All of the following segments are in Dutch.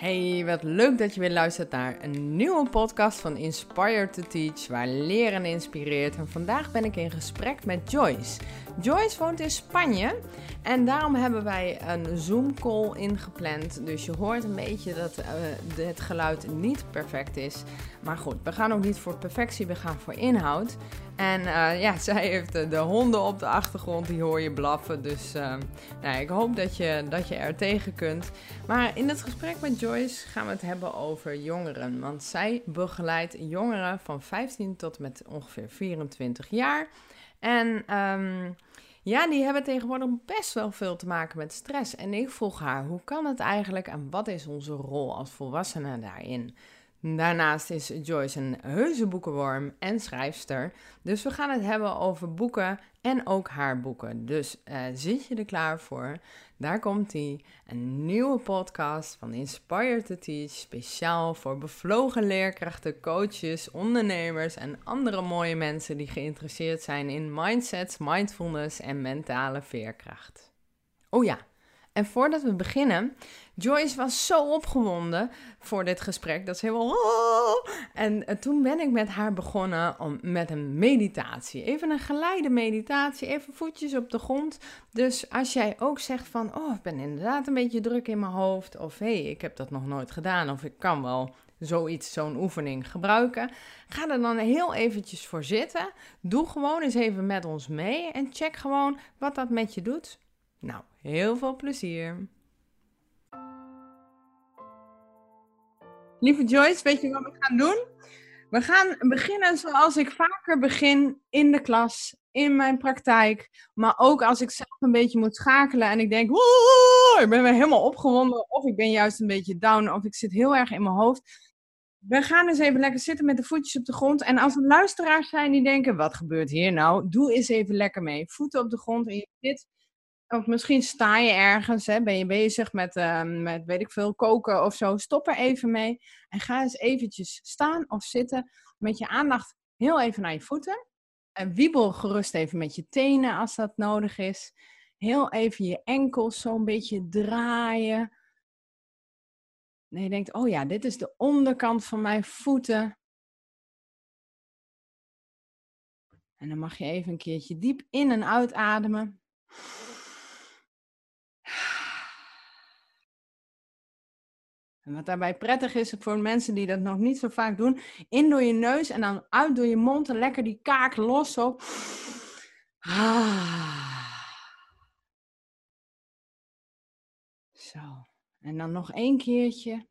Hey, wat leuk dat je weer luistert naar een nieuwe podcast van Inspire to Teach, waar leren inspireert. En vandaag ben ik in gesprek met Joyce. Joyce woont in Spanje en daarom hebben wij een Zoom-call ingepland. Dus je hoort een beetje dat uh, het geluid niet perfect is. Maar goed, we gaan ook niet voor perfectie, we gaan voor inhoud. En uh, ja, zij heeft de, de, honden op de achtergrond, die hoor je blaffen. Dus uh, nou, ik hoop dat je, dat je er tegen kunt. Maar in het gesprek met Joyce gaan we het hebben over jongeren. Want zij begeleidt jongeren van 15 tot met ongeveer 24 jaar. En um, ja, die hebben tegenwoordig best wel veel te maken met stress. En ik vroeg haar, hoe kan het eigenlijk en wat is onze rol als volwassenen daarin? Daarnaast is Joyce een heuse boekenworm en schrijfster. Dus we gaan het hebben over boeken en ook haar boeken. Dus uh, zit je er klaar voor? Daar komt ie. Een nieuwe podcast van Inspire to Teach. Speciaal voor bevlogen leerkrachten, coaches, ondernemers en andere mooie mensen die geïnteresseerd zijn in mindsets, mindfulness en mentale veerkracht. Oh ja, en voordat we beginnen, Joyce was zo opgewonden voor dit gesprek. Dat ze helemaal. Oh! En eh, toen ben ik met haar begonnen om, met een meditatie. Even een geleide meditatie, even voetjes op de grond. Dus als jij ook zegt van, oh, ik ben inderdaad een beetje druk in mijn hoofd. Of hé, hey, ik heb dat nog nooit gedaan. Of ik kan wel zoiets, zo'n oefening gebruiken. Ga er dan heel eventjes voor zitten. Doe gewoon eens even met ons mee en check gewoon wat dat met je doet. Nou, heel veel plezier. Lieve Joyce, weet je wat we gaan doen? We gaan beginnen zoals ik vaker begin in de klas, in mijn praktijk. Maar ook als ik zelf een beetje moet schakelen en ik denk, ik ben weer helemaal opgewonden. Of ik ben juist een beetje down, of ik zit heel erg in mijn hoofd. We gaan eens even lekker zitten met de voetjes op de grond. En als er luisteraars zijn die denken, wat gebeurt hier nou? Doe eens even lekker mee. Voeten op de grond en je zit of misschien sta je ergens, hè, ben je bezig met, uh, met, weet ik veel, koken of zo. Stop er even mee en ga eens eventjes staan of zitten met je aandacht heel even naar je voeten. En wiebel gerust even met je tenen als dat nodig is. Heel even je enkels zo een beetje draaien. En je denkt, oh ja, dit is de onderkant van mijn voeten. En dan mag je even een keertje diep in en uitademen. Wat daarbij prettig is voor mensen die dat nog niet zo vaak doen, in door je neus en dan uit door je mond en lekker die kaak los zo. Ah. Zo. En dan nog één keertje.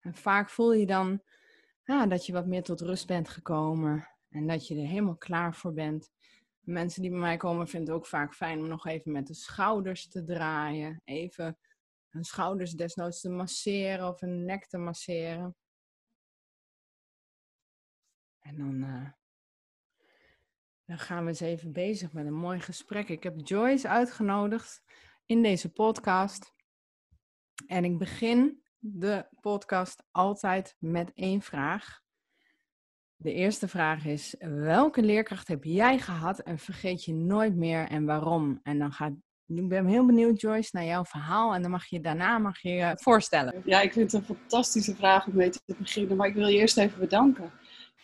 En vaak voel je dan ah, dat je wat meer tot rust bent gekomen en dat je er helemaal klaar voor bent. Mensen die bij mij komen vinden het ook vaak fijn om nog even met de schouders te draaien. Even hun schouders desnoods te masseren of een nek te masseren. En dan, uh, dan gaan we eens even bezig met een mooi gesprek. Ik heb Joyce uitgenodigd in deze podcast. En ik begin de podcast altijd met één vraag. De eerste vraag is: welke leerkracht heb jij gehad en vergeet je nooit meer en waarom? En dan gaat ik ben heel benieuwd, Joyce, naar jouw verhaal. En dan mag je daarna mag je, je voorstellen. Ja, ik vind het een fantastische vraag om mee te beginnen. Maar ik wil je eerst even bedanken.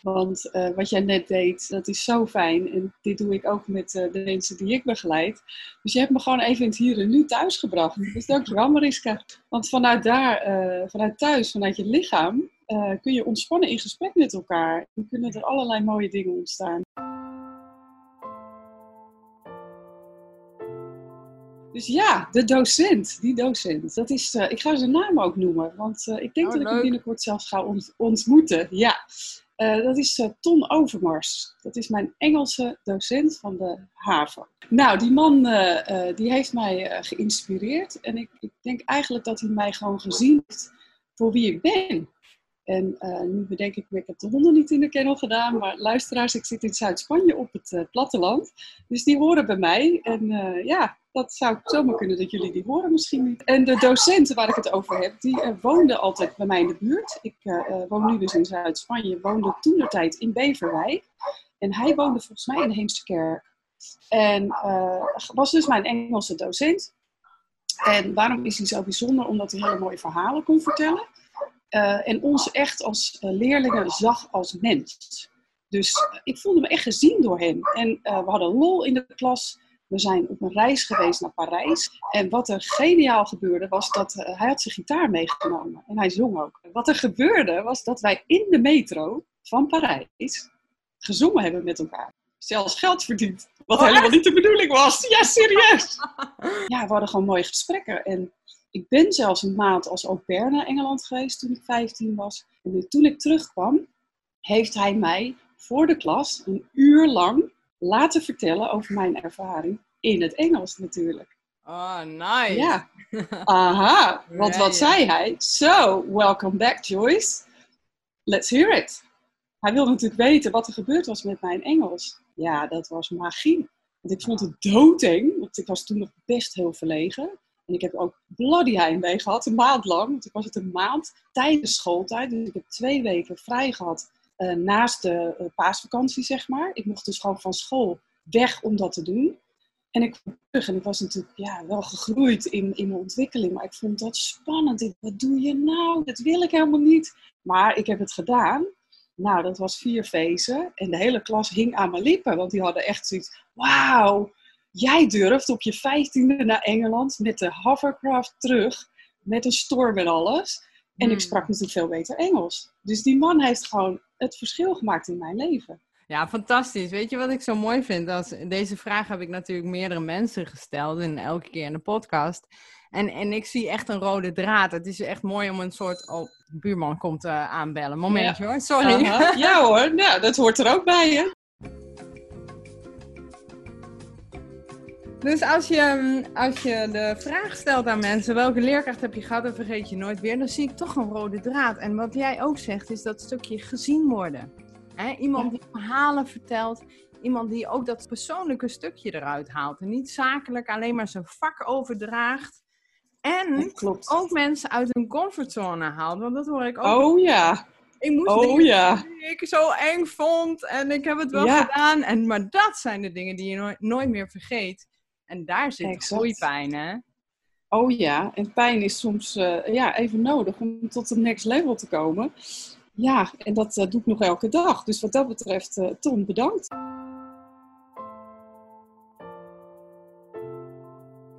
Want uh, wat jij net deed, dat is zo fijn. En dit doe ik ook met uh, de mensen die ik begeleid. Dus je hebt me gewoon even in het hier en nu thuis gebracht. Dus dankjewel Mariska. Want vanuit daar, vanuit thuis, vanuit je lichaam, kun je ontspannen in gesprek met elkaar. Dan kunnen er allerlei mooie dingen ontstaan. Dus ja, de docent, die docent. Dat is, ik ga zijn naam ook noemen, want ik denk Oh, dat ik hem binnenkort zelfs ga ont- ontmoeten. Ja, Eh, dat is eh, Ton Overmars. Dat is mijn Engelse docent van de HAVO. Nou, die man eh, eh, die heeft mij eh, geïnspireerd. En ik, ik denk eigenlijk dat hij mij gewoon gezien heeft voor wie ik ben. En eh, nu bedenk ik me, ik heb de honden niet in de kennel gedaan. Maar luisteraars, ik zit in Zuid-Spanje op het eh, platteland. Dus die horen bij mij. En eh, ja, dat zou zomaar kunnen dat jullie die horen misschien niet. En de docenten waar ik het over heb, die woonden altijd bij mij in de buurt. Ik woon nu dus in Zuid-Spanje. Woonde toen de tijd in Beverwijk. En hij woonde volgens mij in Heemsterkerk En was dus mijn Engelse docent. En waarom is hij zo bijzonder? Omdat hij hele mooie verhalen kon vertellen. Uh, en ons echt als leerlingen zag als mens. Dus ik voelde me echt gezien door hem. En we hadden lol in de klas. We zijn op een reis geweest naar Parijs. En wat er geniaal gebeurde, was dat hij had zijn gitaar meegenomen. En hij zong ook. Wat er gebeurde, was dat wij in de metro van Parijs gezongen hebben met elkaar. Zelfs geld verdiend. Wat helemaal niet de bedoeling was. Ja, serieus. Ja, we hadden gewoon mooie gesprekken. En ik ben zelfs een maand als au pair naar Engeland geweest toen ik 15 was. En toen ik terugkwam, heeft hij mij voor de klas een uur lang laten vertellen over mijn ervaring in het Engels natuurlijk. Oh, nice. Ja. Aha, want wat zei hij? So, welcome back Joyce. Let's hear it. Hij wilde natuurlijk weten wat er gebeurd was met mijn Engels. Ja, dat was magie. Want ik vond het doodeng, want ik was toen nog best heel verlegen. En ik heb ook bloody heimwee gehad, een maand lang. Want ik was het een maand tijdens schooltijd. Dus ik heb twee weken vrij gehad uh, naast de uh, paasvakantie, zeg maar. Ik mocht dus gewoon van school weg om dat te doen. En ik terug en ik was natuurlijk ja, wel gegroeid in, in mijn ontwikkeling. Maar ik vond dat spannend. Ik, wat doe je nou? Dat wil ik helemaal niet. Maar ik heb het gedaan. Nou, dat was vier feesten. En de hele klas hing aan mijn lippen. Want die hadden echt zoiets. Wauw, jij durft op je vijftiende naar Engeland met de hovercraft terug. Met een storm en alles. En ik hmm. sprak natuurlijk veel beter Engels. Dus die man heeft gewoon het verschil gemaakt in mijn leven. Ja, fantastisch. Weet je wat ik zo mooi vind? Als, deze vraag heb ik natuurlijk meerdere mensen gesteld en elke keer in de podcast. En, en ik zie echt een rode draad. Het is echt mooi om een soort. Oh, buurman komt uh, aanbellen. Momentje hoor, sorry. Ja hoor, nou, dat hoort er ook bij hè. Dus als je, als je de vraag stelt aan mensen, welke leerkracht heb je gehad en vergeet je nooit weer, dan zie ik toch een rode draad. En wat jij ook zegt, is dat stukje gezien worden. iemand die verhalen vertelt, iemand die ook dat persoonlijke stukje eruit haalt. En niet zakelijk alleen maar zijn vak overdraagt. En ook mensen uit hun comfortzone haalt. Want dat hoor ik ook. Oh ja. Ik moest oh, dingen ja. die ik zo eng vond. En ik heb het wel gedaan. En, maar dat zijn de dingen die je nooit, nooit meer vergeet. En daar zit exact. pijn, hè? Oh ja, en pijn is soms uh, ja, even nodig om tot het next level te komen. Ja, en dat uh, doe ik nog elke dag. Dus wat dat betreft, uh, Tom, bedankt.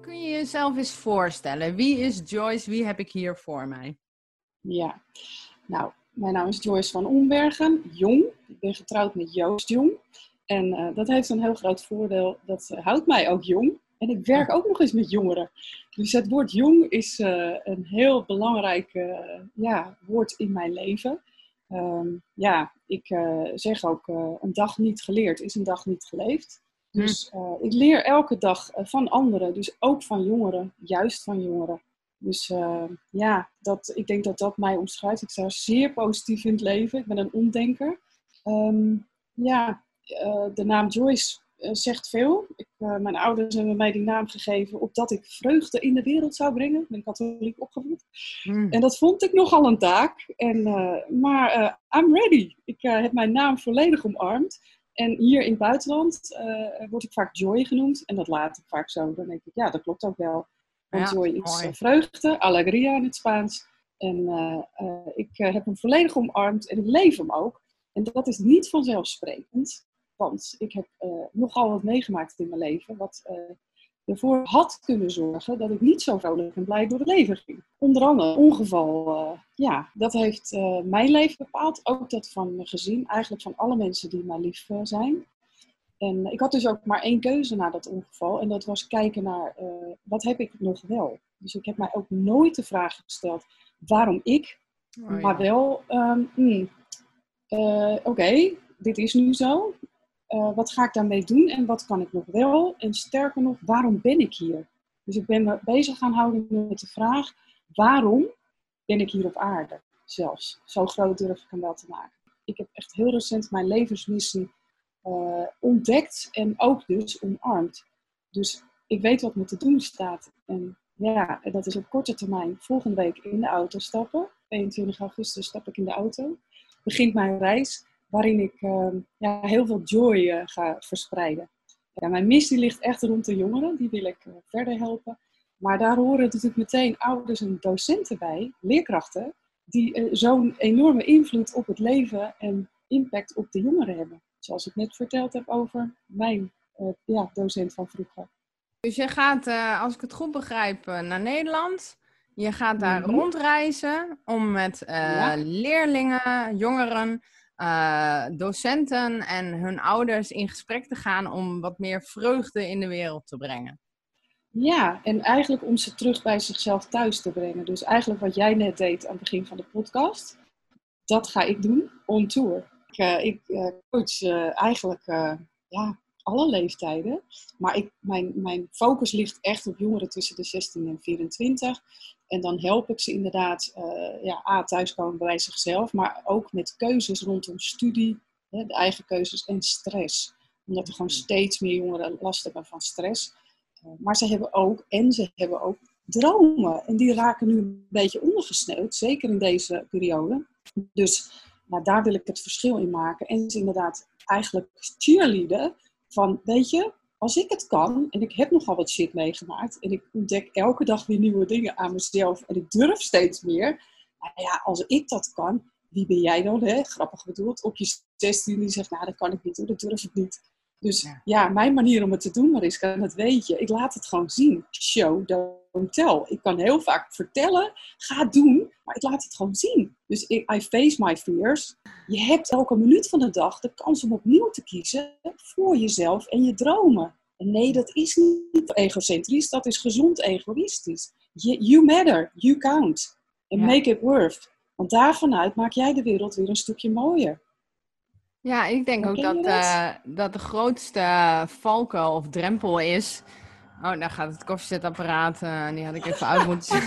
Kun je jezelf eens voorstellen? Wie is Joyce? Wie heb ik hier voor mij? Ja, nou, mijn naam is Joyce van Ombergen, jong. Ik ben getrouwd met Joost Jong. En dat heeft een heel groot voordeel. Dat houdt mij ook jong. En ik werk ook nog eens met jongeren. Dus het woord jong is uh, een heel belangrijk ja, woord in mijn leven. Um, ja, ik zeg ook, een dag niet geleerd is een dag niet geleefd. Hm. Dus ik leer elke dag van anderen, dus ook van jongeren, juist van jongeren. Dus ja, dat, ik denk dat dat mij omschrijft. Ik sta zeer positief in het leven. Ik ben een omdenker. Um, ja, de naam Joyce eh, zegt veel. Ik, uh, mijn ouders hebben mij die naam gegeven opdat ik vreugde in de wereld zou brengen. Ik ben katholiek opgevoed. Mm. En dat vond ik nogal een taak. En, maar I'm ready. Ik heb mijn naam volledig omarmd. En hier in het buitenland word ik vaak Joy genoemd. En dat laat ik vaak zo. Dan denk ik, ja, dat klopt ook wel. Want Joy is vreugde, alegria in het Spaans. En ik heb hem volledig omarmd en ik leef hem ook. En dat is niet vanzelfsprekend. Want ik heb uh, nogal wat meegemaakt in mijn leven, wat uh, ervoor had kunnen zorgen dat ik niet zo vrolijk en blij door het leven ging. Onder andere ongeval, uh, ja, dat heeft mijn leven bepaald. Ook dat van mijn gezin, eigenlijk van alle mensen die mij lief zijn. En ik had dus ook maar één keuze na dat ongeval. En dat was kijken naar, wat heb ik nog wel? Dus ik heb mij ook nooit de vraag gesteld, waarom ik? Oh, ja. Maar wel, um, mm, oké, dit is nu zo. Uh, wat ga ik daarmee doen en wat kan ik nog wel? En sterker nog, waarom ben ik hier? Dus ik ben me bezig gaan houden met de vraag: waarom ben ik hier op aarde? Zelfs. Zo groot durf ik hem wel te maken. Ik heb echt heel recent mijn levensmissie uh, ontdekt en ook dus omarmd. Dus ik weet wat me te doen staat. En ja, dat is op korte termijn volgende week in de auto stappen. 22 augustus stap ik in de auto. Begint mijn reis waarin ik ehm, ja, heel veel joy uh, ga verspreiden. Ja, mijn missie ligt echt rond de jongeren, die wil ik verder helpen. Maar daar horen natuurlijk meteen ouders en docenten bij, leerkrachten, die zo'n enorme invloed op het leven en impact op de jongeren hebben. Zoals ik net verteld heb over mijn ja, docent van vroeger. Dus je gaat, als ik het goed begrijp, naar Nederland. Je gaat daar mhm. rondreizen om met uh, leerlingen, jongeren, uh, docenten en hun ouders in gesprek te gaan om wat meer vreugde in de wereld te brengen. Ja, en eigenlijk om ze terug bij zichzelf thuis te brengen. Dus eigenlijk wat jij net deed aan het begin van de podcast, dat ga ik doen on tour. Ik, uh, ik coach eigenlijk ja, alle leeftijden. Maar ik, mijn, mijn focus ligt echt op jongeren tussen de 16 en 24. En dan help ik ze inderdaad uh, ja, A, thuiskomen bij zichzelf, maar ook met keuzes rondom studie, hè, de eigen keuzes en stress. Omdat er gewoon mm-hmm. steeds meer jongeren last hebben van stress. Uh, maar ze hebben ook, en ze hebben ook dromen. En die raken nu een beetje ondergesneeuwd, zeker in deze periode. Dus nou, daar wil ik het verschil in maken. En ze inderdaad eigenlijk cheerleaden van, weet je, als ik het kan, en ik heb nogal wat shit meegemaakt, en ik ontdek elke dag weer nieuwe dingen aan mezelf, en ik durf steeds meer. Nou ja, als ik dat kan, wie ben jij dan, hè? grappig bedoeld, op je 16 die zegt, nou dat kan ik niet hoor, dat durf ik niet. Dus ja. mijn manier om het te doen, maar is kan het weet je. Ik laat het gewoon zien. Show, don't Ik kan heel vaak vertellen, ga doen, maar ik laat het gewoon zien. Dus I face my fears. Je hebt elke minuut van de dag de kans om opnieuw te kiezen voor jezelf en je dromen. En nee, dat is niet egocentrisch, dat is gezond egoïstisch. You matter, you count. And make it worth. Want daarvanuit maak jij de wereld weer een stukje mooier. Ja, ik denk ook dat, uh, dat de grootste valkuil of drempel is. Oh, daar gaat het koffiezetapparaat. Uh, die had ik even uit moeten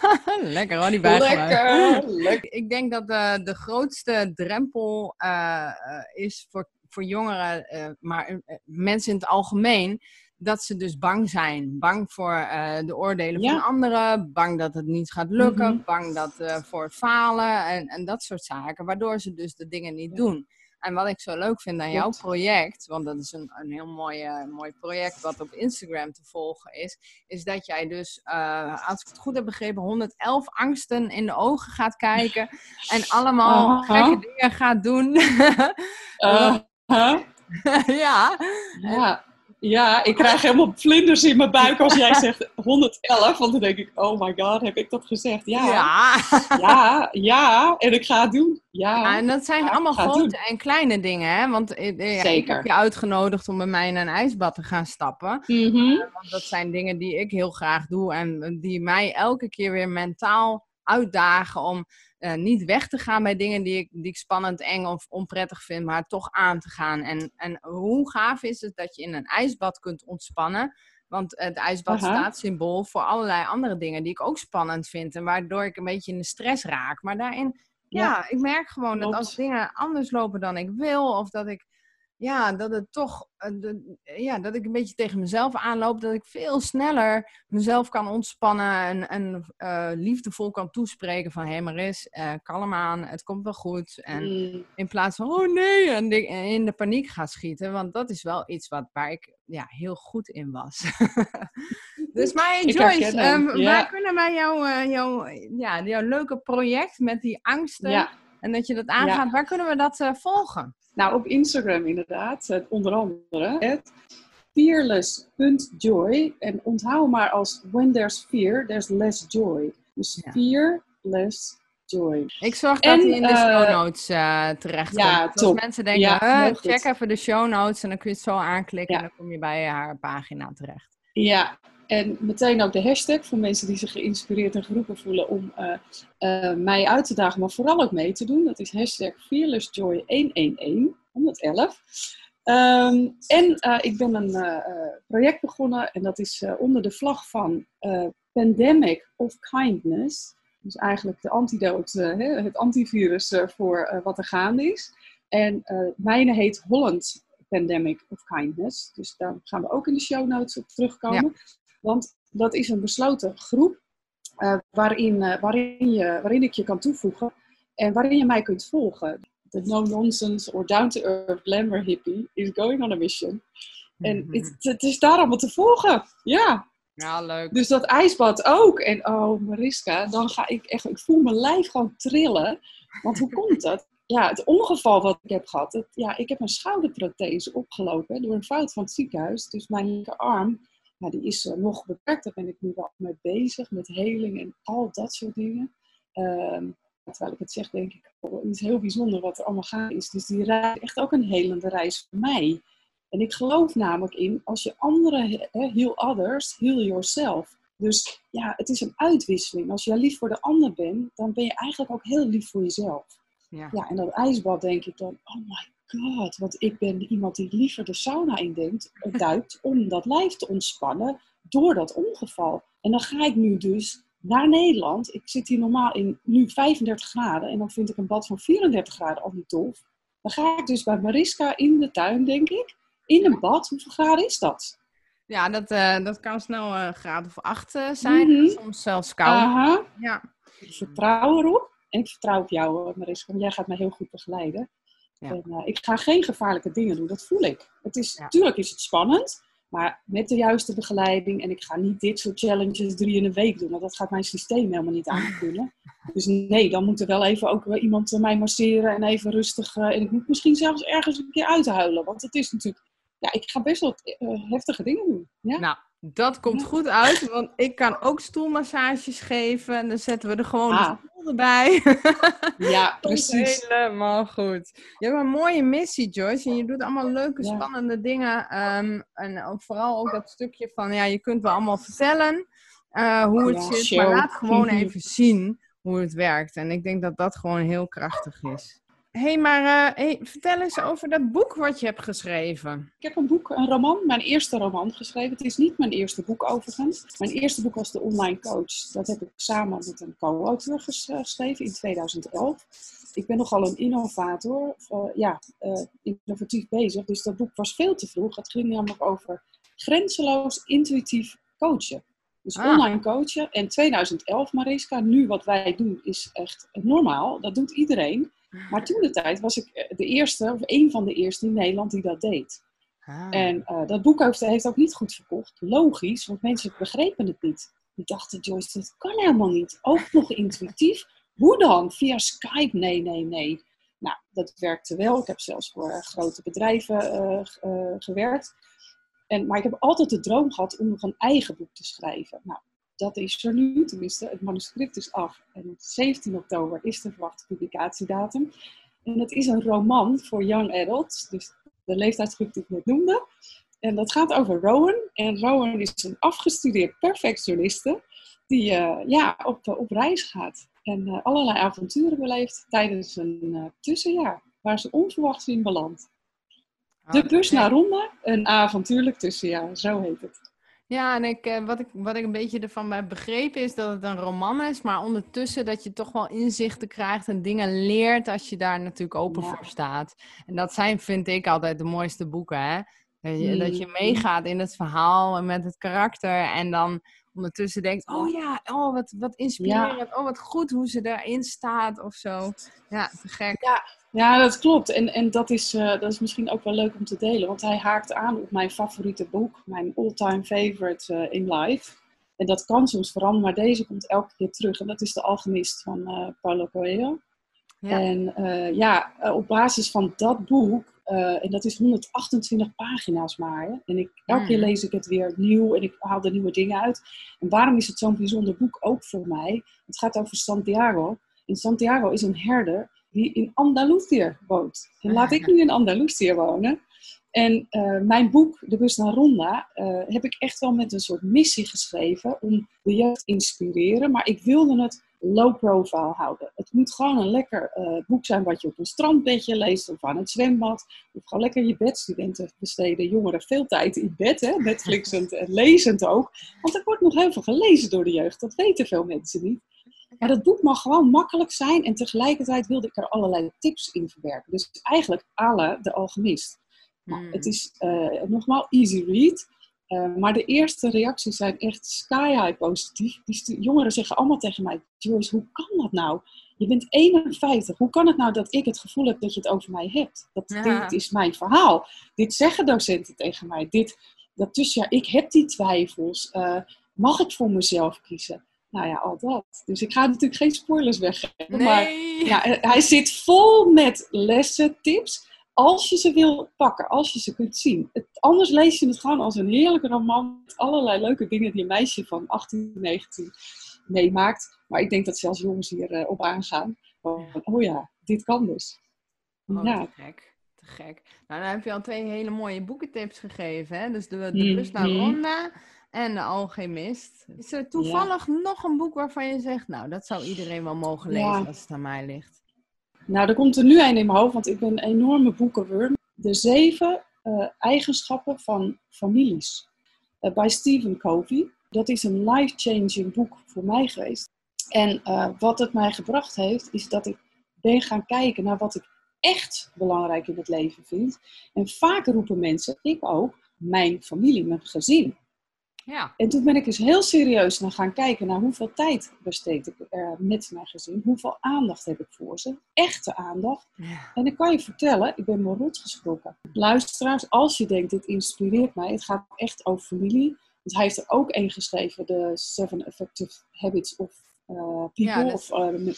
Lekker hoor, die bijgeluid. Lekker, lekker. Ik denk dat de, de grootste drempel uh, is voor, voor jongeren, maar mensen in het algemeen, dat ze dus bang zijn. Bang voor de oordelen van anderen, bang dat het niet gaat lukken, mhm. bang dat, voor het falen en, en dat soort zaken. Waardoor ze dus de dingen niet doen. En wat ik zo leuk vind aan jouw project, want dat is een, een heel mooi, uh, mooi project wat op Instagram te volgen is, is dat jij dus, uh, als ik het goed heb begrepen, 111 angsten in de ogen gaat kijken en allemaal gekke dingen gaat doen. uh, ja. ja. Ja, ik krijg helemaal vlinders in mijn buik als jij zegt 111. Want dan denk ik, oh my god, heb ik dat gezegd? Ja. Ja, ja, en ik ga het doen. Ja, ja en dat zijn allemaal grote en kleine dingen, hè? Want eh, Zeker. ik heb je uitgenodigd om bij mij in een ijsbad te gaan stappen. Mm -hmm. want dat zijn dingen die ik heel graag doe en die mij elke keer weer mentaal uitdagen om uh, niet weg te gaan bij dingen die ik, die ik spannend, eng of onprettig vind, maar toch aan te gaan. En, en hoe gaaf is het dat je in een ijsbad kunt ontspannen? Want het ijsbad staat symbool voor allerlei andere dingen die ik ook spannend vind. En waardoor ik een beetje in de stress raak. Maar daarin, ja, ja ik merk gewoon dat als dingen anders lopen dan ik wil, of dat ik ja, dat het toch, uh, ja, dat ik een beetje tegen mezelf aanloop, dat ik veel sneller mezelf kan ontspannen en, en uh, liefdevol kan toespreken van, hé hey Maris, uh, kalm aan, het komt wel goed. En mm. in plaats van, oh nee, en in de paniek gaan schieten, want dat is wel iets wat, waar ik ja, heel goed in was. dus maar Joyce, um, waar kunnen wij jouw, jouw, ja, jouw leuke project met die angsten en dat je dat aangaat, waar kunnen we dat volgen? Nou, op Instagram inderdaad, eh, onder andere. Fearless.joy. En onthoud maar als when there's fear, there's less joy. Dus ja. fear, less joy. Ik zorg dat hij in de show eh, notes uh, terecht komt. Ja, dus als mensen denken, ja, check even de show notes en dan kun je het zo aanklikken en dan kom je bij haar pagina terecht. Ja, en meteen ook de hashtag voor mensen die zich geïnspireerd en geroepen voelen om uh, mij uit te dagen, maar vooral ook mee te doen. Dat is hashtag FearlessJoy111, 111. Um, en uh, ik ben een project begonnen en dat is onder de vlag van Pandemic of Kindness. Dus eigenlijk de antidote, het antivirus voor wat er gaande is. En mijne heet Holland Pandemic of Kindness. Dus daar gaan we ook in de show notes op terugkomen. Want dat is een besloten groep uh, waarin, uh, waarin, je, waarin ik je kan toevoegen en waarin je mij kunt volgen. De no-nonsense or down-to-earth glamour hippie is going on a mission. En mhm. het, het, is daar allemaal te volgen. Ja. Ja, leuk. Dus dat ijsbad ook. En oh, Mariska, dan ga ik echt, ik voel mijn lijf gewoon trillen. Want hoe komt dat? Ja, het ongeval wat ik heb gehad, het, ja, ik heb een schouderprothese opgelopen door een fout van het ziekenhuis. Dus mijn linkerarm, ja, die is uh, nog beperkt. Daar ben ik nu wel mee bezig, met heling en al dat soort dingen. Ehm, terwijl ik het zeg, denk ik, oh, het is heel bijzonder wat er allemaal gaande is. Dus die reis is echt ook een helende reis voor mij. En ik geloof namelijk in, als je anderen heel others, heal yourself. Dus ja, het is een uitwisseling. Als je lief voor de ander bent, dan ben je eigenlijk ook heel lief voor jezelf. Ja. ja, en dat ijsbad denk ik dan, oh my god, want ik ben iemand die liever de sauna induikt duikt om dat lijf te ontspannen door dat ongeval. En dan ga ik nu dus naar Nederland. Ik zit hier normaal in nu 35 graden en dan vind ik een bad van 34 graden al niet tof. Dan ga ik dus bij Mariska in de tuin, denk ik, in een bad. Hoeveel graden is dat? Ja, dat, uh, dat kan snel een uh, graad of acht uh, zijn. Mm -hmm. Soms zelfs koud. Aha. Ja. Ik vertrouw erop. En ik vertrouw op jou, Mariska. Want jij gaat mij heel goed begeleiden. Ja. En, ik ga geen gevaarlijke dingen doen. Dat voel ik. Het is, ja. Tuurlijk is het spannend. Maar met de juiste begeleiding. En ik ga niet dit soort challenges drie in een week doen. Want dat gaat mijn systeem helemaal niet aankunnen. Dus nee, dan moet er wel even ook iemand mij masseren. En even rustig. en ik moet misschien zelfs ergens een keer uithuilen. Want het is natuurlijk ja, ik ga best wel uh, heftige dingen doen. Ja? Nou, dat komt goed uit, want ik kan ook stoelmassages geven. En dan zetten we er gewoon ah. de stoel erbij. ja, precies. Helemaal goed. Je hebt een mooie missie, Joyce. En je doet allemaal leuke, spannende dingen. Um, en ook vooral ook dat stukje van, ja, je kunt wel allemaal vertellen uh, hoe het zit. Maar laat gewoon even zien hoe het werkt. En ik denk dat dat gewoon heel krachtig is hey, maar uh, hey, vertel eens over dat boek wat je hebt geschreven. Ik heb een boek, een roman, mijn eerste roman geschreven. Het is niet mijn eerste boek overigens. Mijn eerste boek was De Online Coach. Dat heb ik samen met een co-auteur geschreven in 2011. Ik ben nogal een innovator, uh, ja, uh, innovatief bezig. Dus dat boek was veel te vroeg. Het ging namelijk over grenzeloos intuïtief coachen. Dus ah. online coachen. En 2011, Mariska, nu wat wij doen is echt normaal. Dat doet iedereen. Maar toen de tijd was ik eh, de eerste, of een van de eerste in Nederland die dat deed. Ah. En uh, dat boek heeft ook niet goed verkocht. Logisch, want mensen begrepen het niet. Die dachten, Joyce, dat kan helemaal niet. Ook nog intuïtief. Hoe dan? Via Skype? Nee, nee, nee. Nou, dat werkte wel. Ik heb zelfs voor uh, grote bedrijven uh, gewerkt. En, maar ik heb altijd de droom gehad om nog een eigen boek te schrijven. Nou, dat is er nu, tenminste, het manuscript is af. En op 17 oktober is de verwachte publicatiedatum. En het is een roman voor young adults, dus de leeftijdsgroep die ik net noemde. En dat gaat over Rowan. En Rowan is een afgestudeerd perfectioniste die uh, ja, op, op reis gaat. En uh, allerlei avonturen beleeft tijdens een uh, tussenjaar, waar ze onverwachts in belandt. De bus naar Ronde, een avontuurlijk tussenjaar, zo heet het. Ja, en ik, eh, wat, ik, wat ik een beetje ervan heb begrepen is dat het een roman is, maar ondertussen dat je toch wel inzichten krijgt en dingen leert als je daar natuurlijk open voor staat. En dat zijn, vind ik, altijd de mooiste boeken, hè? Dat je, dat je mm. meegaat in het verhaal en met het karakter en dan ondertussen denkt, oh ja, oh wat, wat inspirerend, oh wat goed hoe ze daarin staat of zo. Ja, te gek. Ja, ja, dat klopt. En, en dat, is, uh, dat is misschien ook wel leuk om te delen. Want hij haakt aan op mijn favoriete boek. Mijn all-time favorite uh, in life. En dat kan soms veranderen, maar deze komt elke keer terug. En dat is De Alchemist van uh, Paulo Coelho. Ja. En ja, op basis van dat boek, en dat is 128 pagina's maar. En ik, elke keer mm. lees ik het weer nieuw en ik haal er nieuwe dingen uit. En waarom is het zo'n bijzonder boek ook voor mij? Het gaat over Santiago. En Santiago is een herder die in Andalusië woont. En laat ik nu in Andalusië wonen. En uh, mijn boek, De Bus naar Ronda, uh, heb ik echt wel met een soort missie geschreven om de jeugd te inspireren. Maar ik wilde het low profile houden. Het moet gewoon een lekker uh, boek zijn wat je op een strandbedje leest of aan het zwembad. Of gewoon lekker je bedstudenten besteden jongeren veel tijd in bed, hè? Netflixend en lezend ook. Want er wordt nog heel veel gelezen door de jeugd. Dat weten veel mensen niet. Maar dat boek mag gewoon makkelijk zijn en tegelijkertijd wilde ik er allerlei tips in verwerken. Dus eigenlijk alle de alchemist. Nou, hmm. het is uh, nogmaals easy read. Uh, maar de eerste reacties zijn echt sky high positief. Die jongeren zeggen allemaal tegen mij: Joyce, hoe kan dat nou? je bent 51. Hoe kan het nou dat ik het gevoel heb dat je het over mij hebt? Dat, Ja. Dit is mijn verhaal. Dit zeggen docenten tegen mij. Dit, dat dus ja, ik heb die twijfels. Eh, mag ik voor mezelf kiezen? Nou ja, al dat. Dus ik ga natuurlijk geen spoilers weggeven. Maar Nee. ja, eh, hij zit vol met lessen, tips. Als je ze wil pakken, als je ze kunt zien. Het, anders lees je het gewoon als een heerlijke roman. Met allerlei leuke dingen die een meisje van 18, 19 meemaakt. Maar ik denk dat zelfs jongens hier eh, op aangaan. Van, oh ja, dit kan dus. Oh, ja, te gek. Te gek. Nou, dan heb je al twee hele mooie boekentips gegeven. Hè? Dus de, de Mhm. Bus naar Ronda en de Alchemist. Is er toevallig nog een boek waarvan je zegt... Nou, dat zou iedereen wel mogen lezen Ja. als het aan mij ligt. Nou, er komt er nu een in mijn hoofd, want ik ben een enorme boekenworm. De zeven eh, eigenschappen van families. Eh, bij Stephen Covey. Dat is een life-changing boek voor mij geweest. En eh, wat het mij gebracht heeft, is dat ik ben gaan kijken naar wat ik echt belangrijk in het leven vind. En vaak roepen mensen, ik ook, mijn familie, mijn gezin. Ja. En toen ben ik eens heel serieus naar gaan kijken naar hoeveel tijd besteed ik er met mijn gezin. Hoeveel aandacht heb ik voor ze. Echte aandacht. ja. En ik kan je vertellen, ik ben me rot geschrokken. Luisteraars, als je denkt, dit inspireert mij. Het gaat echt over familie. Want hij heeft er ook één geschreven. De Seven Effective Habits of People. Ja, dat- Of uh,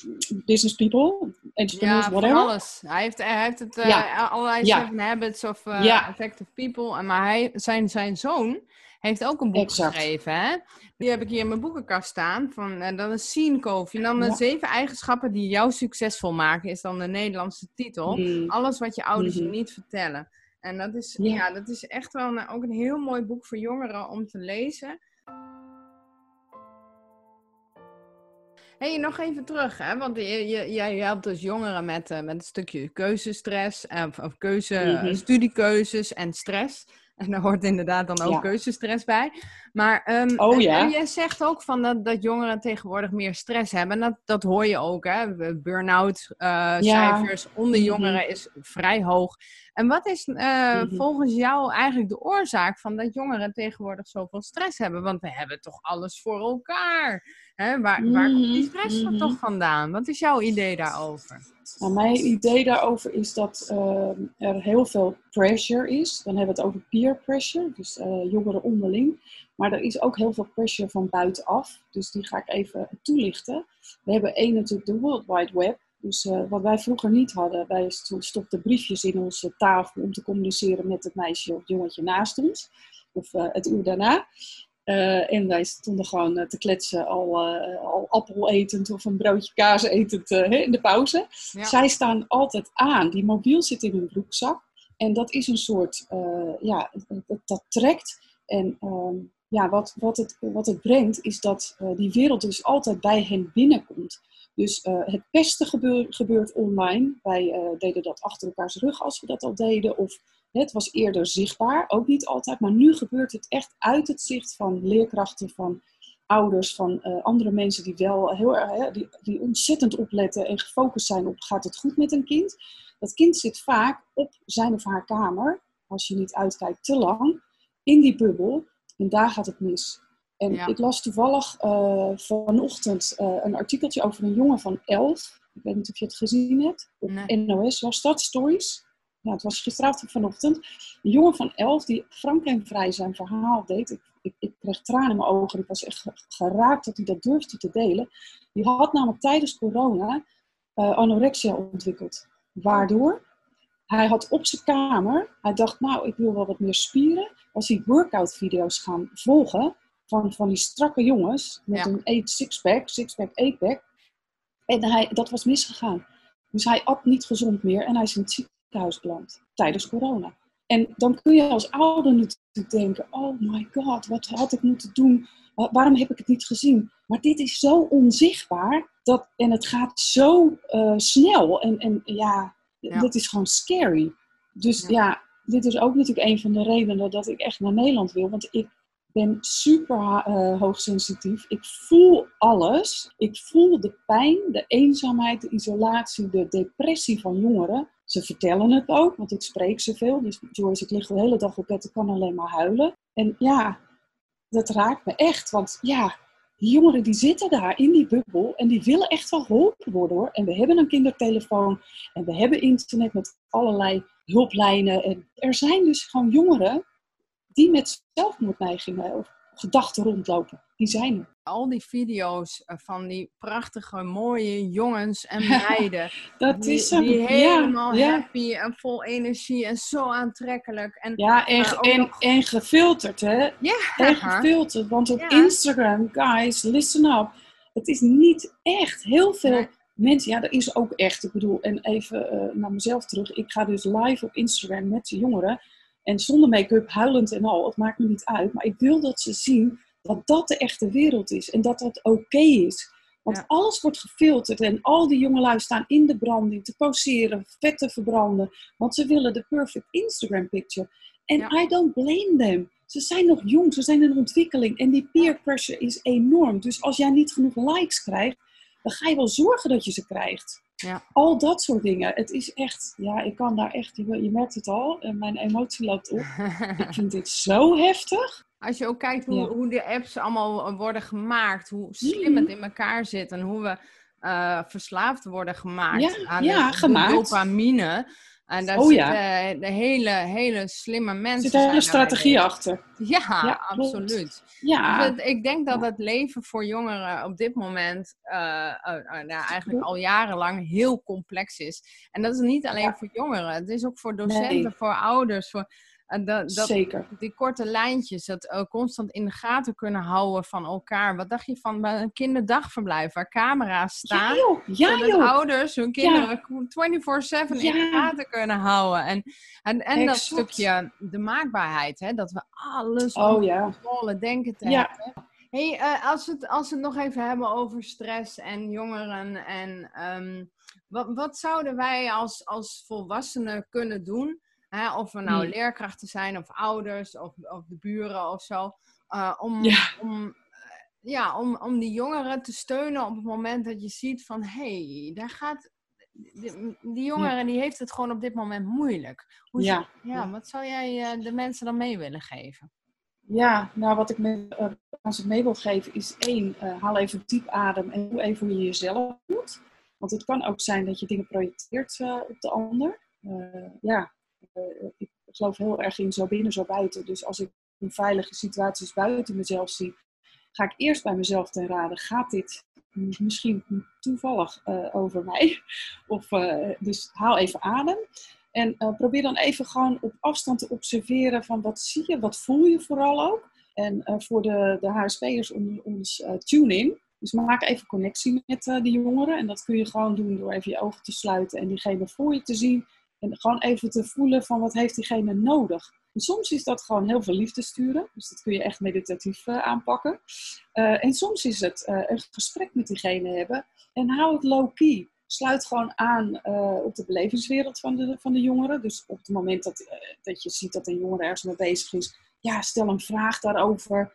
Business People. Entrepreneurs, Ja, whatever. alles. Hij heeft, hij heeft het, eh, Ja. allerlei Ja. seven habits of eh, effective people. En maar hij, zijn, zijn zoon heeft ook een boek Exact. geschreven. Hè? Die heb ik hier in mijn boekenkast staan. Van, dat is Scene Cove. En dan de Ja. zeven eigenschappen die jou succesvol maken, is dan de Nederlandse titel. Mm. Alles wat je ouders je Mhm. niet vertellen. En dat is, Ja. ja. dat is echt wel een, ook een heel mooi boek voor jongeren om te lezen. Hey, nog even terug, hè? want je, je, jij helpt dus jongeren met, eh, met een stukje keuzestress, eh, of, of keuze, Mhm. studiekeuzes en stress. En daar hoort inderdaad dan ook Ja. keuzestress bij. Maar ehm, Oh en- ja. en jij zegt ook van dat, dat jongeren tegenwoordig meer stress hebben. En dat, dat hoor je ook, hè? Burn-out eh, Ja. cijfers onder Mhm. jongeren is vrij hoog. En wat is Mhm. volgens jou eigenlijk de oorzaak van dat jongeren tegenwoordig zoveel stress hebben? Want we hebben toch alles voor elkaar. Hè? Waar, waar komt die stress er Mhm. toch vandaan? Wat is jouw idee daarover? Nou, mijn idee daarover is dat ehm, er heel veel pressure is. Dan hebben we het over peer pressure, dus eh, jongeren onderling. Maar er is ook heel veel pressure van buitenaf. Dus die ga ik even toelichten. We hebben één natuurlijk de World Wide Web. Dus eh, wat wij vroeger niet hadden, wij sto- stopten briefjes in onze tafel om te communiceren met het meisje of jongetje naast ons. Of eh, het uur daarna. Eh, en wij stonden gewoon eh, te kletsen, al, eh, al appel etend of een broodje kaas etend eh, in de pauze. Ja. Zij staan altijd aan. Die mobiel zit in hun broekzak. En dat is een soort, eh, ja, dat, dat trekt. En ehm, ja, wat, wat, het, wat het brengt, is dat eh, die wereld dus altijd bij hen binnenkomt. Dus eh, het beste gebeur, gebeurt online. Wij eh, deden dat achter elkaars rug als we dat al deden. Of het was eerder zichtbaar, ook niet altijd. Maar nu gebeurt het echt uit het zicht van leerkrachten, van ouders, van eh, andere mensen die wel heel erg, die, die ontzettend opletten en gefocust zijn op gaat het goed met een kind. Dat kind zit vaak op zijn of haar kamer, als je niet uitkijkt te lang, in die bubbel. En daar gaat het mis. En Ja. ik las toevallig eh, vanochtend eh, een artikeltje over een jongen van 11. Ik weet niet of je het gezien hebt. Op Nee. NOS was dat, Stories. Ja, het was gisteravond of vanochtend. Een jongen van 11 die frank en vrij zijn verhaal deed. Ik, ik, ik kreeg tranen in mijn ogen. Ik was echt ge- geraakt dat hij dat durfde te delen. Die had namelijk tijdens corona eh, anorexia ontwikkeld. Waardoor? Hij had op zijn kamer, hij dacht, nou, ik wil wel wat meer spieren. Was hij workout-video's gaan volgen van, van die strakke jongens met Ja. een eight six-pack, six-pack, eight-pack. En hij, dat was misgegaan. Dus hij at niet gezond meer en hij is in het beland tijdens corona. En dan kun je als ouder natuurlijk denken, oh my god, wat had ik moeten doen? Wa- Waarom heb ik het niet gezien? Maar dit is zo onzichtbaar dat, en het gaat zo eh, snel. En, en ja, Ja. dat is gewoon scary. Dus Ja. ja. dit is ook natuurlijk een van de redenen dat ik echt naar Nederland wil. Want ik ben super eh, hoogsensitief. Ik voel alles. Ik voel de pijn, de eenzaamheid, de isolatie, de depressie van jongeren. Ze vertellen het ook, want ik spreek zoveel. Dus Joyce, ik lig de hele dag op bed, ik kan alleen maar huilen. En ja, dat raakt me echt. Want ja, die jongeren die zitten daar in die bubbel en die willen echt wel geholpen worden hoor. En we hebben een kindertelefoon en we hebben internet met allerlei hulplijnen. En er zijn dus gewoon jongeren die met zelfmoordneigingen gedachten rondlopen. Die zijn er. Al die video's eh, van die prachtige, mooie jongens en meiden. dat die, is die helemaal happy en vol energie en zo aantrekkelijk. En, ja, en, uh, en, nog... en gefilterd, hè? Ja. En gefilterd. Want op Ja. Instagram, guys, listen up. Het is niet echt heel veel Nee. mensen. Ja, dat is ook echt. Ik bedoel, en even eh, naar mezelf terug. Ik ga dus live op Instagram met de jongeren. En zonder make-up, huilend en al. Het maakt me niet uit. Maar ik wil dat ze zien dat dat de echte wereld is. En dat dat oké is. Want Ja. alles wordt gefilterd. En al die jongelui staan in de branding te poseren, vet te verbranden. Want ze willen de perfect Instagram picture. En Ja. I don't blame them. Ze zijn nog jong, ze zijn in ontwikkeling. En die peer pressure is enorm. Dus als jij niet genoeg likes krijgt, dan ga je wel zorgen dat je ze krijgt. Ja. Al dat soort dingen. Het is echt, ja, ik kan daar echt, je, merkt het al, eh, mijn emotie loopt op. Ik vind dit zo heftig. Als je ook kijkt hoe, Ja. hoe de apps allemaal eh, worden gemaakt, hoe slim het in elkaar zit en hoe we eh, verslaafd worden gemaakt Ja, aan de gemaakt. dopamine. En daar Oh, zitten ja. de hele, hele slimme Er mensen. zit een strategie achter. Ja, absoluut. Ja, Dus ik denk dat het leven voor jongeren op dit moment nou, eigenlijk al jarenlang heel complex is. En dat is niet alleen voor jongeren, het is ook voor docenten, Nee. voor ouders, voor en dat, dat, zeker. die korte lijntjes, dat eh, constant in de gaten kunnen houden van elkaar. Wat dacht je van bij een kinderdagverblijf waar camera's Ja staan? joh, ja zodat joh. ouders hun kinderen 24-7 in de Ja. gaten kunnen houden. En, en, en dat stukje, de maakbaarheid, hè? dat we alles Oh onder ja. controle denken te Ja. hebben. Hey, eh, als, we het, als we het nog even hebben over stress en jongeren en ehm, wat, wat zouden wij als, als volwassenen kunnen doen? Hè? Of we nou Hmm. leerkrachten zijn of ouders of, of de buren of zo. eh, om, Ja. om, eh, ja, om, om die jongeren te steunen op het moment dat je ziet van hé, hey, daar gaat. Die, die jongere die heeft het gewoon op dit moment moeilijk. Hoe Ja. zou- ja, wat zou jij eh, de mensen dan mee willen geven? Ja, nou wat ik met, aan ze mee wil geven is één, haal even diep adem en doe even hoe je jezelf doet. Want het kan ook zijn dat je dingen projecteert op de ander. Ja, ik geloof heel erg in zo binnen, zo buiten. Dus als ik in veilige situaties buiten mezelf zie, ga ik eerst bij mezelf ten raden. Gaat dit misschien toevallig eh, over mij? Of, eh, dus haal even adem. En eh, probeer dan even gewoon op afstand te observeren van wat zie je, wat voel je vooral ook. En eh, voor de, de HSP'ers onder ons eh, tune in. Dus maak even connectie met eh de jongeren. En dat kun je gewoon doen door even je ogen te sluiten en diegene voor je te zien. En gewoon even te voelen van wat heeft diegene nodig. En soms is dat gewoon heel veel liefde sturen. Dus dat kun je echt meditatief eh, aanpakken. Eh, en soms is het eh, een gesprek met diegene hebben. En hou het low-key. Sluit gewoon aan op de belevingswereld van de, van de jongeren. Dus op het moment dat, dat je ziet dat een jongere ergens mee bezig is, ja, stel een vraag daarover.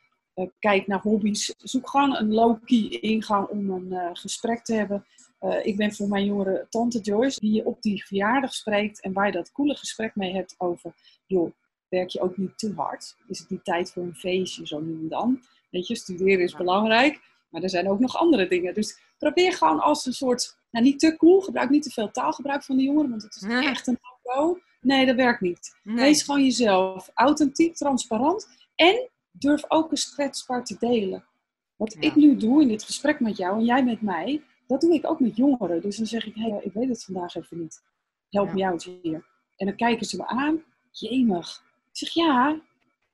Kijk naar hobby's. Zoek gewoon een low-key ingang om een gesprek te hebben. Eh, ik ben voor mijn jongere tante Joyce, die je op die verjaardag spreekt en waar je dat coole gesprek mee hebt over, joh, werk je ook niet te hard? Is het niet tijd voor een feestje, zo nu en dan? Weet je, studeren is belangrijk, maar er zijn ook nog andere dingen. Dus probeer gewoon als een soort, nou niet te cool, gebruik niet te veel taalgebruik van de jongeren, want het is echt een no Nee, dat werkt niet. Nee. Wees gewoon jezelf, authentiek, transparant en durf ook eens kwetsbaar te delen. Wat Ja. ik nu doe in dit gesprek met jou en jij met mij, dat doe ik ook met jongeren. Dus dan zeg ik, hé, ik weet het vandaag even niet. Help Ja. me uit hier. En dan kijken ze me aan, jemig. Ik zeg, ja,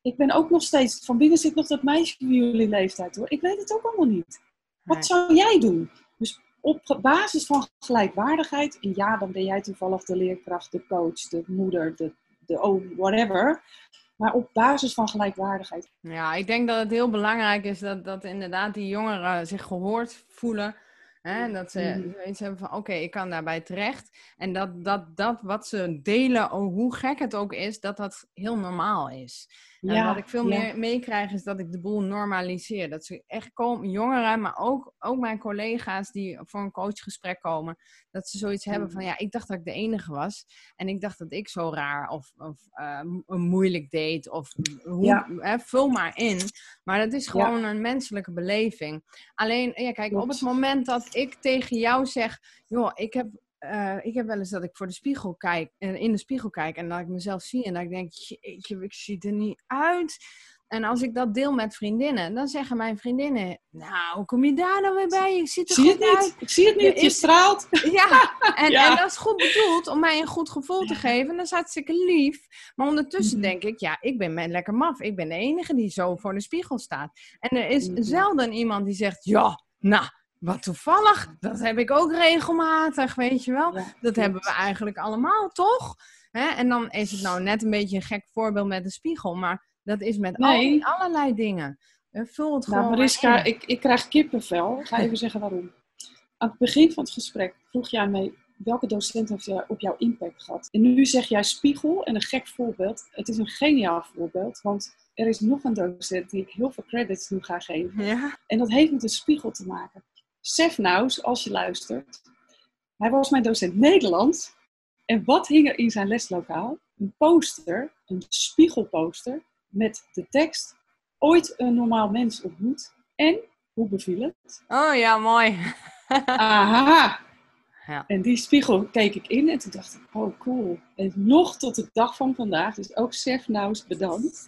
ik ben ook nog steeds, van binnen zit nog dat meisje van jullie leeftijd hoor. Ik weet het ook allemaal niet. Wat Nee. zou jij doen? Dus op basis van gelijkwaardigheid, en ja, dan ben jij toevallig de leerkracht, de coach, de moeder, de, de oom, whatever. Maar op basis van gelijkwaardigheid. Ja, ik denk dat het heel belangrijk is dat, dat inderdaad die jongeren zich gehoord voelen. Hè? En Dat ze Mhm. zoiets hebben van, oké, ik kan daarbij terecht. En dat, dat, dat wat ze delen, oh, hoe gek het ook is, dat dat heel normaal is. En wat ik veel meer meekrijg is dat ik de boel normaliseer. Dat ze echt komen, jongeren, maar ook, ook mijn collega's die voor een coachgesprek komen, dat ze zoiets hebben van, mm. ja, ik dacht dat ik de enige was. En ik dacht dat ik zo raar of, of uh, moeilijk deed. Of hoe, vul maar in. Maar dat is gewoon een menselijke beleving. Alleen, ja, kijk, op het moment dat ik tegen jou zeg, joh, ik heb uh, ik heb wel eens dat ik voor de spiegel kijk, en in de spiegel kijk en dat ik mezelf zie en dat ik denk, jeetje, ik zie er niet uit. En als ik dat deel met vriendinnen, dan zeggen mijn vriendinnen, nou, hoe kom je daar nou weer bij? Je ziet er zie goed het uit. Niet. Ik zie het niet, je, straalt. Ja en, en, dat is goed bedoeld om mij een goed gevoel te geven. Dat is hartstikke lief. Maar ondertussen mhm. denk ik, ja, ik ben lekker maf. Ik ben de enige die zo voor de spiegel staat. En er is mhm. zelden iemand die zegt, ja, nou, wat toevallig, dat heb ik ook regelmatig, weet je wel. dat hebben we eigenlijk allemaal, toch? Hè? En dan is het nou net een beetje een gek voorbeeld met de spiegel, maar dat is met nee. allerlei dingen. Vul het nou, gewoon Mariska, ik, ik krijg kippenvel. Ik ga even zeggen waarom. Aan het begin van het gesprek vroeg jij mij welke docent heeft op jouw impact gehad. En nu zeg jij spiegel en een gek voorbeeld. Het is een geniaal voorbeeld, want er is nog een docent die ik heel veel credits nu ga geven. Ja. En dat heeft met een spiegel te maken. Sef Naus, als je luistert. Hij was mijn docent Nederlands. En wat hing er in zijn leslokaal? Een poster, een spiegelposter, met de tekst: Ooit een normaal mens ontmoet. En hoe beviel het? Oh ja, mooi. Aha. Ja. En die spiegel keek ik in en toen dacht ik: Oh, cool. En nog tot de dag van vandaag, dus ook Sef Naus bedankt,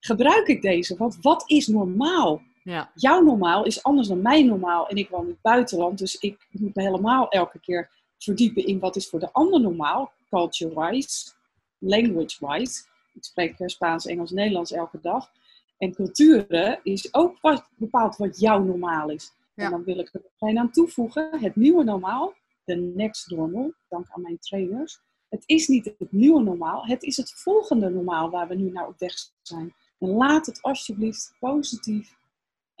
gebruik ik deze. Want wat is normaal? Ja. Jouw normaal is anders dan mijn normaal. En ik woon in het buitenland, dus ik moet me helemaal elke keer verdiepen in wat is voor de ander normaal, culture-wise, language-wise. Ik spreek eh, Spaans, Engels, Nederlands elke dag. En culturen is ook wat bepaalt wat jouw normaal is. En dan wil ik er meteen aan toevoegen, het nieuwe normaal, de next normal, dank aan mijn trainers. Het is niet het nieuwe normaal, het is het volgende normaal waar we nu naar op weg zijn. En laat het alsjeblieft positief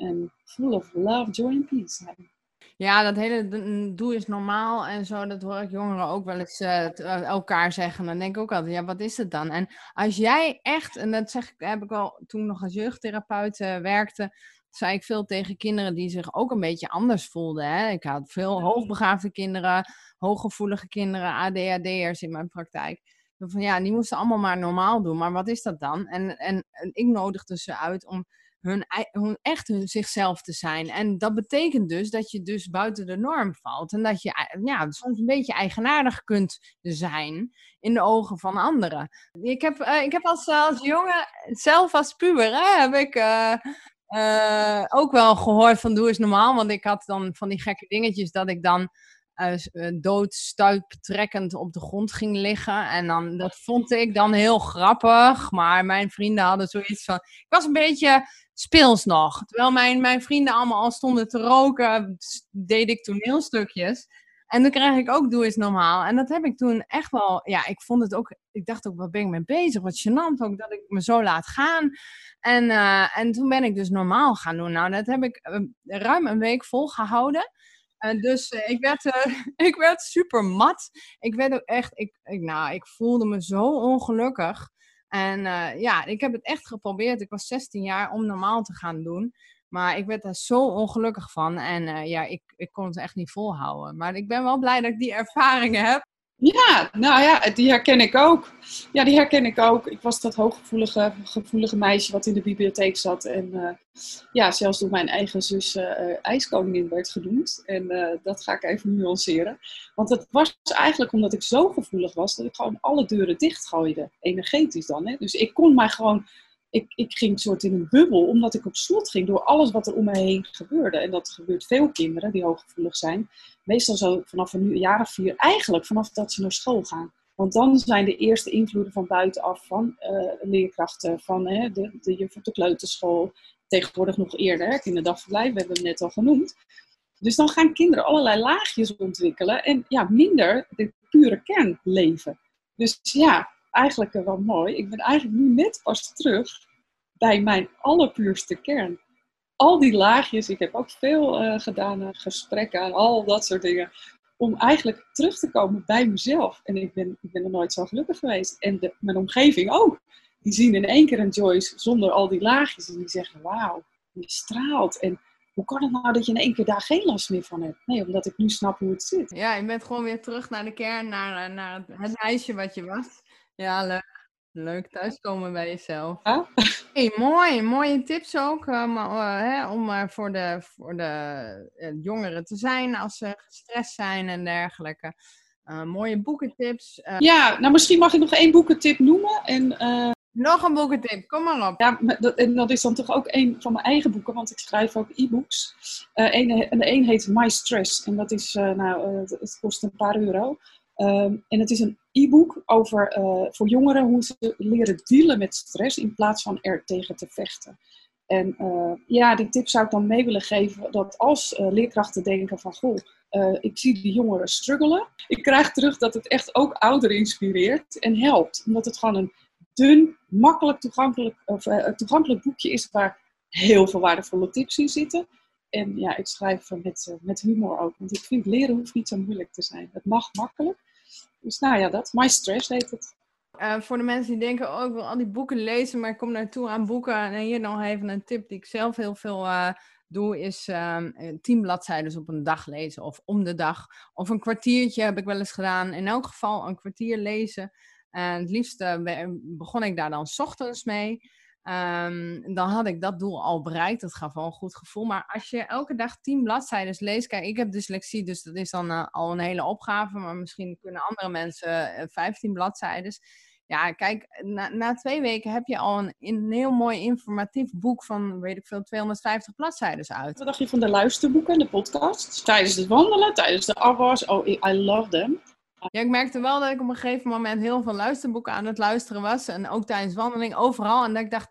en full of love, joy en peace hebben. Ja, dat hele doe is normaal en zo, dat hoor ik jongeren ook wel eens uh, elkaar zeggen. Dan denk ik ook altijd, ja, wat is het dan? En als jij echt, en dat zeg ik, heb ik al toen nog als jeugdtherapeut uh, werkte, zei ik veel tegen kinderen die zich ook een beetje anders voelden. Hè? Ik had veel hoogbegaafde kinderen, hooggevoelige kinderen, ADHD'ers in mijn praktijk. Van ja, die moesten allemaal maar normaal doen. Maar wat is dat dan? En, en, en ik nodigde ze uit om hun, hun echt hun zichzelf te zijn. En dat betekent dus dat je dus buiten de norm valt. En dat je ja, soms een beetje eigenaardig kunt zijn in de ogen van anderen. Ik heb, uh, ik heb als, als jongen, zelf als puber, heb ik... Uh, uh, ook wel gehoord van doe eens normaal. Want ik had dan van die gekke dingetjes dat ik dan uh, doodstuiptrekkend op de grond ging liggen. En dan, dat vond ik dan heel grappig. Maar mijn vrienden hadden zoiets van... Ik was een beetje speels nog. Terwijl mijn, mijn vrienden allemaal al stonden te roken, deed ik toneelstukjes. En dan krijg ik ook Doe eens normaal. En dat heb ik toen echt wel, ja, ik vond het ook, ik dacht ook, wat ben ik mee bezig? Wat gênant ook dat ik me zo laat gaan. En, uh, en toen ben ik dus normaal gaan doen. Nou, dat heb ik uh, ruim een week volgehouden. Uh, dus ik, werd, ik werd super mat. Ik werd ook echt, ik, ik, nou, ik voelde me zo ongelukkig. En uh, ja, ik heb het echt geprobeerd. Ik was 16 jaar om normaal te gaan doen. Maar ik werd daar zo ongelukkig van. En uh, ja, ik, ik kon het echt niet volhouden. Maar ik ben wel blij dat ik die ervaringen heb. Ja, nou ja, die herken ik ook. Ja, die herken ik ook. Ik was dat hooggevoelige gevoelige meisje wat in de bibliotheek zat. En uh, ja, zelfs door mijn eigen zus uh, ijskoningin werd genoemd. En dat ga ik even nuanceren. Want het was eigenlijk omdat ik zo gevoelig was, dat ik gewoon alle deuren dichtgooide. Energetisch dan. Hè? Dus ik kon mij gewoon ik, ik ging soort in een bubbel, omdat ik op slot ging door alles wat er om me heen gebeurde. En dat gebeurt veel kinderen die hooggevoelig zijn. Meestal zo vanaf een jaar of vier, eigenlijk vanaf dat ze naar school gaan. Want dan zijn de eerste invloeden van buitenaf, van uh, leerkrachten, van uh, de, de juf op de kleuterschool. Tegenwoordig nog eerder, kinderdagverblijf, we hebben het net al genoemd. Dus dan gaan kinderen allerlei laagjes ontwikkelen en ja, minder de pure kern leven. Dus ja, eigenlijk wel mooi. Ik ben eigenlijk nu net pas terug bij mijn allerpuurste kern. Al die laagjes, ik heb ook veel uh, gedaan, gesprekken en al dat soort dingen. Om eigenlijk terug te komen bij mezelf. En ik ben, ik ben nooit zo gelukkig geweest. En de, mijn omgeving ook. die zien in één keer een Joyce zonder al die laagjes. En die zeggen, wauw, je straalt. En hoe kan het nou dat je in één keer daar geen last meer van hebt? Nee, omdat ik nu snap hoe het zit. Ja, je bent gewoon weer terug naar de kern, naar, eh, naar het meisje wat je was. Ja, leuk. Leuk thuiskomen bij jezelf. Hey, mooi, mooie tips ook um, uh, hè, om uh, voor de, voor de jongeren te zijn als ze gestrest zijn en dergelijke. mooie boekentips. Ja, nou misschien mag ik nog één boekentip noemen. En, nog een boekentip, kom maar op. Ja, dat, en dat is dan toch ook een van mijn eigen boeken, want ik schrijf ook e-books. En de een heet My Stress en dat is, nou, het kost een paar euro. Ehm, en het is een e-book over voor jongeren hoe ze leren dealen met stress in plaats van er tegen te vechten. En ja, die tip zou ik dan mee willen geven dat als leerkrachten denken van goh, ik zie die jongeren struggelen. Ik krijg terug dat het echt ook ouderen inspireert en helpt. Omdat het gewoon een dun, makkelijk toegankelijk, of, toegankelijk boekje is waar heel veel waardevolle tips in zitten. En ja, ik schrijf met, uh, met humor ook, want ik vind leren hoeft niet zo moeilijk te zijn. Het mag makkelijk. Dus nou ja, dat. My Stress heet het. Uh, voor de mensen die denken, oh ik wil al die boeken lezen, maar ik kom naartoe aan boeken. En hier nog even een tip die ik zelf heel veel doe, is um, tien bladzijden op een dag lezen. Of om de dag. Of een kwartiertje heb ik wel eens gedaan. In elk geval een kwartier lezen. En het liefst eh, begon ik daar dan s ochtends mee. Um, dan had ik dat doel al bereikt. Dat gaf wel een goed gevoel. Maar als je elke dag tien bladzijden leest. Kijk, ik heb dyslexie, dus dat is dan uh, al een hele opgave. Maar misschien kunnen andere mensen eh, 15 bladzijden. Ja, kijk, na, na, twee weken heb je al een, een, heel mooi informatief boek van, weet ik veel, 250 bladzijden uit. Wat dacht je van de luisterboeken, de podcasts? Tijdens het wandelen, tijdens de afwas. Oh, I love them. Ja, ik merkte wel dat ik op een gegeven moment heel veel luisterboeken aan het luisteren was. En ook tijdens wandeling, overal. En dat ik dacht,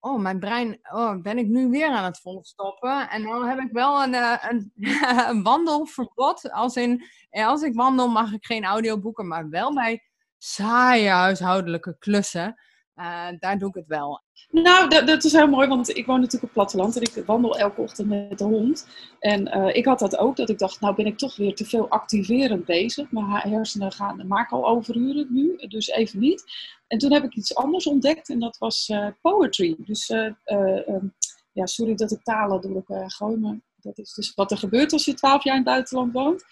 oh, mijn brein, oh, ben ik nu weer aan het volstoppen? En dan heb ik wel een, eh, een, een wandelverbod. Als in, als ik wandel mag ik geen audioboeken, maar wel bij saaie huishoudelijke klussen. Uh, daar doe ik het wel. Nou, dat, dat, is heel mooi, want ik woon natuurlijk op platteland en ik wandel elke ochtend met de hond. En uh, ik had dat ook, dat ik dacht, nou ben ik toch weer te veel activerend bezig. Mijn hersenen gaan, maken al overuren nu, dus even niet. En toen heb ik iets anders ontdekt en dat was uh, poetry. Dus, um, ja, sorry dat ik talen door elkaar gooi, maar dat is dus wat er gebeurt als je twaalf jaar in het buitenland woont.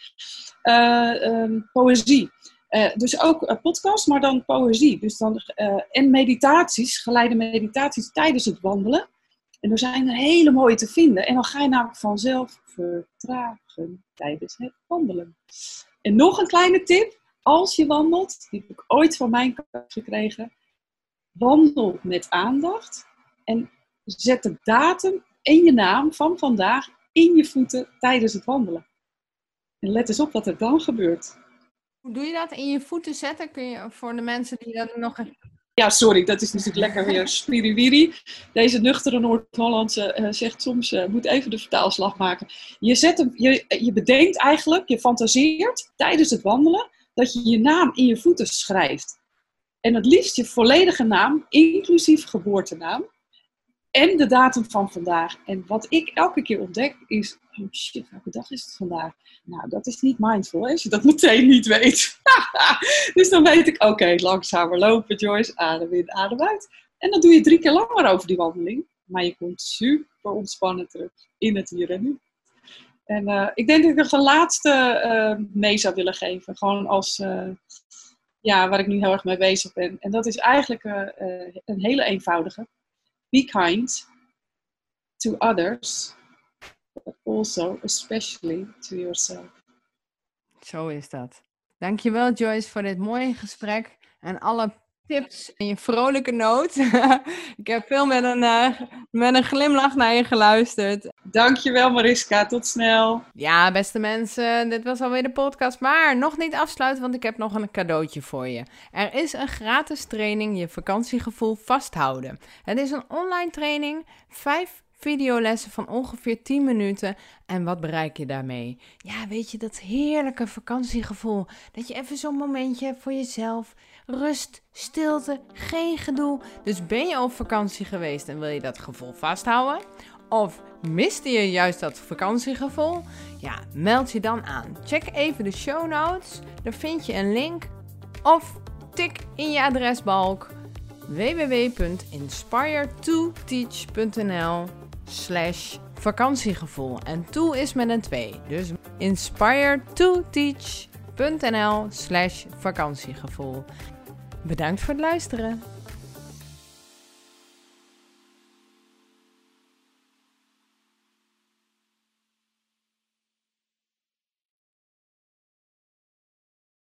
Um, poëzie. Uh, dus ook uh, podcast, maar dan poëzie. Dus dan, uh, en meditaties, geleide meditaties tijdens het wandelen. En er zijn er hele mooie te vinden. En dan ga je namelijk vanzelf vertragen tijdens het wandelen. En nog een kleine tip. Als je wandelt, die heb ik ooit van mijn coach gekregen. Wandel met aandacht. En zet de datum en je naam van vandaag in je voeten tijdens het wandelen. En let eens op wat er dan gebeurt. Hoe doe je dat? In je voeten zetten? Kun je voor de mensen die dat nog... Ja, sorry, dat is natuurlijk lekker weer spiriwiri. Deze nuchtere Noord-Hollandse uh, zegt soms, uh, moet even de vertaalslag maken. Je, zet hem, je, je bedenkt eigenlijk, je fantaseert tijdens het wandelen, dat je je naam in je voeten schrijft. En het liefst je volledige naam, inclusief geboortenaam en de datum van vandaag. En wat ik elke keer ontdek is, oh shit, welke dag is het vandaag? Nou, dat is niet mindful, als je dat meteen niet weet. dus dan weet ik, oké, langzamer lopen, Joyce, adem in, adem uit. En dan doe je drie keer langer over die wandeling. Maar je komt super ontspannen terug in het hier en nu. En uh, ik denk dat ik nog een laatste uh, mee zou willen geven. Gewoon als, uh, ja, waar ik nu heel erg mee bezig ben. En dat is eigenlijk een hele eenvoudige. Be kind to others, but also especially to yourself. Zo is dat. Dankjewel Joyce voor dit mooie gesprek en alle tips en je vrolijke noot. ik heb veel met een, uh, met een glimlach naar je geluisterd. Dankjewel Mariska, tot snel. Ja, beste mensen, dit was alweer de podcast. Maar nog niet afsluiten, want ik heb nog een cadeautje voor je. Er is een gratis training je vakantiegevoel vasthouden. Het is een online training, vijf videolessen van ongeveer 10 minuten. En wat bereik je daarmee? Ja, weet je, dat heerlijke vakantiegevoel. Dat je even zo'n momentje hebt voor jezelf. Rust, stilte, geen gedoe. Dus ben je op vakantie geweest en wil je dat gevoel vasthouden? Of miste je juist dat vakantiegevoel? Ja, meld je dan aan. Check even de show notes. Daar vind je een link. Of tik in je adresbalk www.inspiretoteach.nl slash vakantiegevoel. En to is met een 2. Dus inspiretoteach.nl slash vakantiegevoel. Bedankt voor het luisteren.